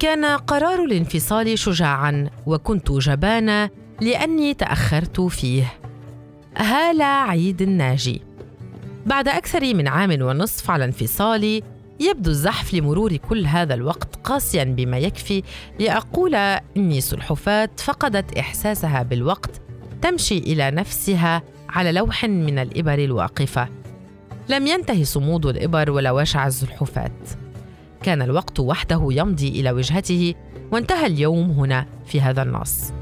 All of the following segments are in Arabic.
كان قرار الانفصال شجاعا وكنت جبانة لأني تأخرت فيه. هاله عيد الناجي. بعد أكثر من عام ونصف على انفصالي يبدو الزحف لمرور كل هذا الوقت قاسيا بما يكفي لأقول إني سلحفاة فقدت إحساسها بالوقت تمشي إلى نفسها على لوح من الإبر الواقفة. لم ينتهي صمود الإبر ولا وشع الزلحفاة. كان الوقت وحده يمضي إلى وجهته وانتهى اليوم هنا في هذا النص.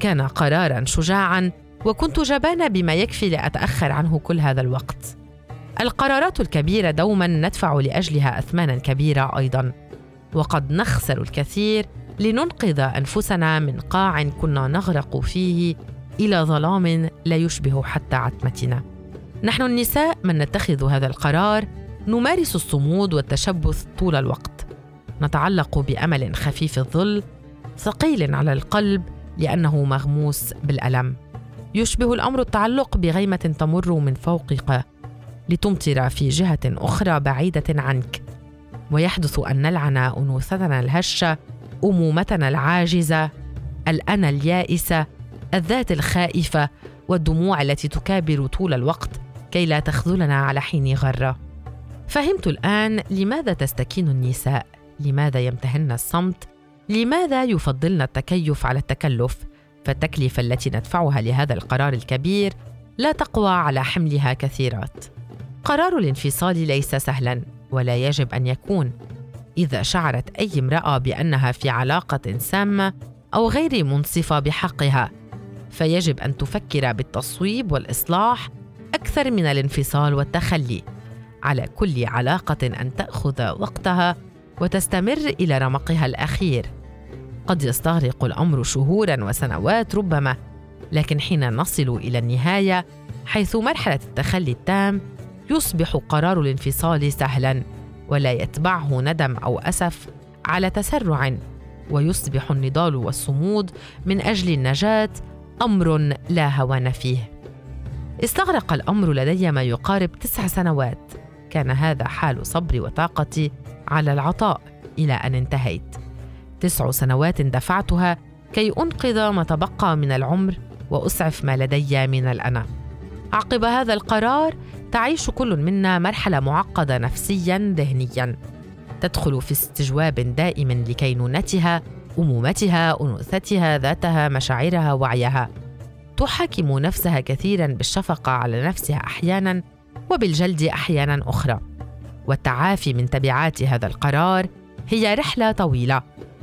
كان قرارا شجاعا وكنت جبانه بما يكفي لأتأخر عنه كل هذا الوقت. القرارات الكبيرة دوما ندفع لأجلها اثمانا كبيرة أيضا. وقد نخسر الكثير لننقذ أنفسنا من قاع كنا نغرق فيه إلى ظلام لا يشبه حتى عتمتنا. نحن النساء من نتخذ هذا القرار نمارس الصمود والتشبث طول الوقت. نتعلق بأمل خفيف الظل ثقيل على القلب لأنه مغموس بالألم. يشبه الأمر التعلق بغيمة تمر من فوقك لتمطر في جهة أخرى بعيدة عنك. ويحدث أن نلعن أنوثتنا الهشة أمومتنا العاجزة الانا اليائسة الذات الخائفة والدموع التي تكابر طول الوقت كي لا تخذلنا على حين غرة. فهمت الآن لماذا تستكين النساء؟ لماذا يمتهن الصمت؟ لماذا يفضلن التكيف على التكلف؟ فالتكلفة التي ندفعها لهذا القرار الكبير لا تقوى على حملها كثيرات. قرار الانفصال ليس سهلا ولا يجب أن يكون. إذا شعرت أي امرأة بأنها في علاقة سامة أو غير منصفة بحقها فيجب أن تفكر بالتصويب والإصلاح أكثر من الانفصال والتخلي. على كل علاقة أن تأخذ وقتها وتستمر إلى رمقها الأخير. قد يستغرق الأمر شهورا وسنوات ربما لكن حين نصل إلى النهاية حيث مرحلة التخلي التام يصبح قرار الانفصال سهلا ولا يتبعه ندم أو أسف على تسرع ويصبح النضال والصمود من أجل النجاة أمر لا هوان فيه. استغرق الأمر لدي ما يقارب تسع سنوات. كان هذا حال صبري وطاقتي على العطاء إلى أن انتهيت. تسع سنوات دفعتها كي أنقذ ما تبقى من العمر وأسعف ما لدي من الانا عقب هذا القرار تعيش كل منا مرحلة معقدة نفسيا ذهنيا. تدخل في استجواب دائم لكينونتها أمومتها أنوثتها ذاتها مشاعرها وعيها. تحاكم نفسها كثيرا بالشفقة على نفسها أحيانا وبالجلد أحيانا أخرى. والتعافي من تبعات هذا القرار هي رحلة طويلة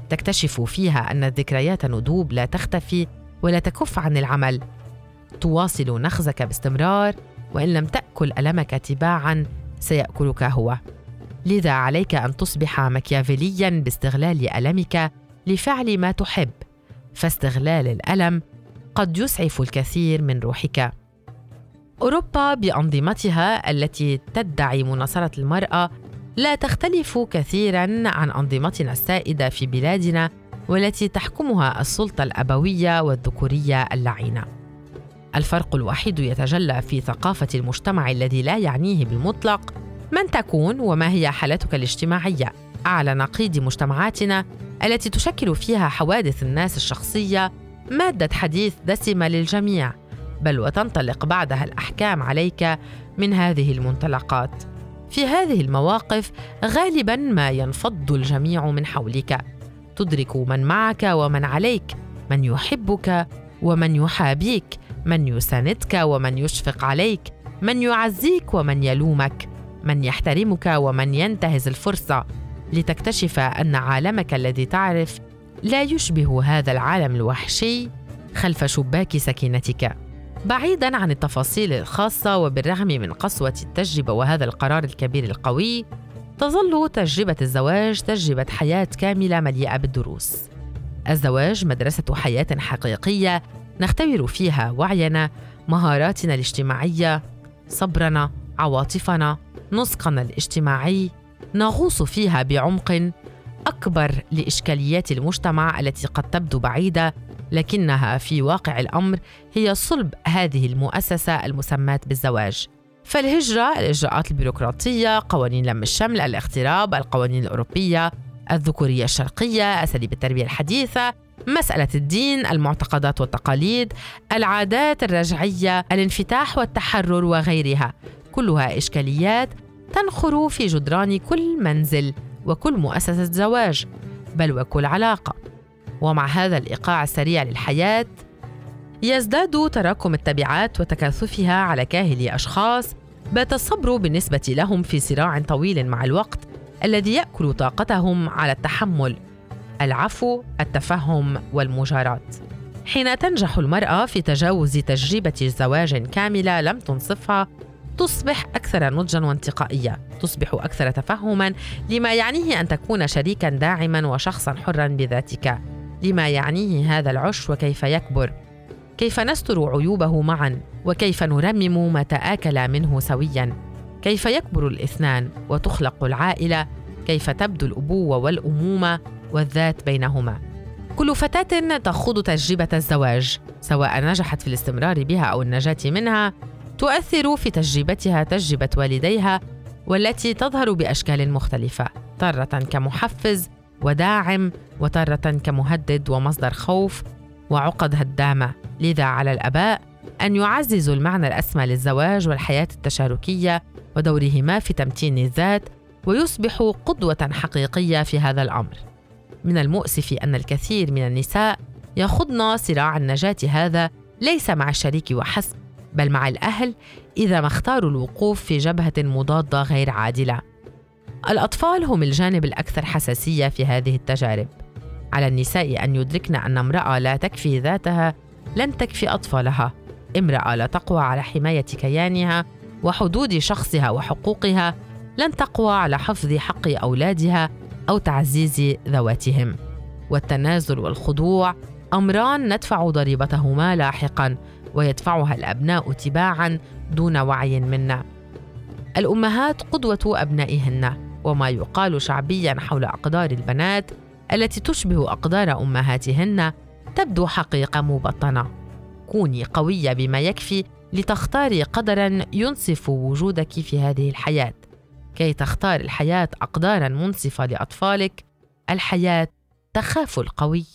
تكتشف فيها أن الذكريات ندوب لا تختفي ولا تكف عن العمل. تواصل نخزك باستمرار وإن لم تأكل ألمك تباعا سيأكلك هو. لذا عليك أن تصبح مكيافيليا باستغلال ألمك لفعل ما تحب. فاستغلال الألم قد يسعف الكثير من روحك. أوروبا بأنظمتها التي تدعي مناصرة المرأة لا تختلف كثيرا عن أنظمتنا السائدة في بلادنا والتي تحكمها السلطة الأبوية والذكورية اللعينة. الفرق الوحيد يتجلى في ثقافة المجتمع الذي لا يعنيه بالمطلق من تكون وما هي حالتك الاجتماعية. اعلى نقيض مجتمعاتنا التي تشكل فيها حوادث الناس الشخصية مادة حديث دسمة للجميع. بل وتنطلق بعدها الأحكام عليك من هذه المنطلقات. في هذه المواقف غالبا ما ينفض الجميع من حولك. تدرك من معك ومن عليك من يحبك ومن يحابيك من يساندك ومن يشفق عليك من يعزيك ومن يلومك من يحترمك ومن ينتهز الفرصة. لتكتشف أن عالمك الذي تعرف لا يشبه هذا العالم الوحشي خلف شباك سكينتك. بعيدا عن التفاصيل الخاصة وبالرغم من قسوة التجربة وهذا القرار الكبير القوي تظل تجربة الزواج تجربة حياة كاملة مليئة بالدروس. الزواج مدرسة حياة حقيقية نختبر فيها وعينا مهاراتنا الاجتماعية صبرنا عواطفنا نسقنا الاجتماعي نغوص فيها بعمق أكبر لإشكاليات المجتمع التي قد تبدو بعيدة لكنها في واقع الأمر هي صلب هذه المؤسسة المسماة بالزواج. فالهجرة الإجراءات البيروقراطية قوانين لم الشمل الاغتراب القوانين الأوروبية الذكورية الشرقية أساليب التربية الحديثة مسألة الدين المعتقدات والتقاليد العادات الرجعية الانفتاح والتحرر وغيرها. كلها إشكاليات تنخر في جدران كل منزل وكل مؤسسة زواج بل وكل علاقة. ومع هذا الإيقاع السريع للحياة يزداد تراكم التبعات وتكاثفها على كاهل أشخاص بات الصبر بالنسبة لهم في صراع طويل مع الوقت الذي يأكل طاقتهم على التحمل العفو التفهم والمجاراة. حين تنجح المرأة في تجاوز تجربة زواج كاملة لم تنصفها تصبح أكثر نضجا وانتقائية تصبح أكثر تفهما لما يعنيه أن تكون شريكا داعما وشخصا حرا بذاتك. لما يعنيه هذا العش وكيف يكبر؟ كيف نستر عيوبه معا؟ وكيف نرمم ما تآكل منه سويا؟ كيف يكبر الإثنان وتخلق العائلة؟ كيف تبدو الأبوة والأمومة والذات بينهما؟ كل فتاة تخوض تجربة الزواج سواء نجحت في الاستمرار بها أو النجاة منها تؤثر في تجربتها تجربة والديها والتي تظهر بأشكال مختلفة تارة كمحفز وداعم وتارة كمهدد ومصدر خوف وعقد هدامة لذا على الآباء أن يعززوا المعنى الأسمى للزواج والحياة التشاركية ودورهما في تمتين الذات ويصبحوا قدوة حقيقية في هذا الأمر من المؤسف أن الكثير من النساء يخضن صراع النجاة هذا ليس مع الشريك وحسب بل مع الأهل إذا ما اختاروا الوقوف في جبهة مضادة غير عادلة. الأطفال هم الجانب الأكثر حساسية في هذه التجارب. على النساء أن يدركن أن امرأة لا تكفي ذاتها لن تكفي أطفالها. امرأة لا تقوى على حماية كيانها وحدود شخصها وحقوقها لن تقوى على حفظ حق أولادها أو تعزيز ذواتهم. والتنازل والخضوع أمران ندفع ضريبتهما لاحقاً ويدفعها الأبناء تباعا دون وعي منا الأمهات قدوة أبنائهن وما يقال شعبيا حول أقدار البنات التي تشبه أقدار أمهاتهن تبدو حقيقة مبطنة. كوني قوية بما يكفي لتختاري قدرا ينصف وجودك في هذه الحياة. كي تختار الحياة اقدارا منصفة لأطفالك الحياة تخاف القوي.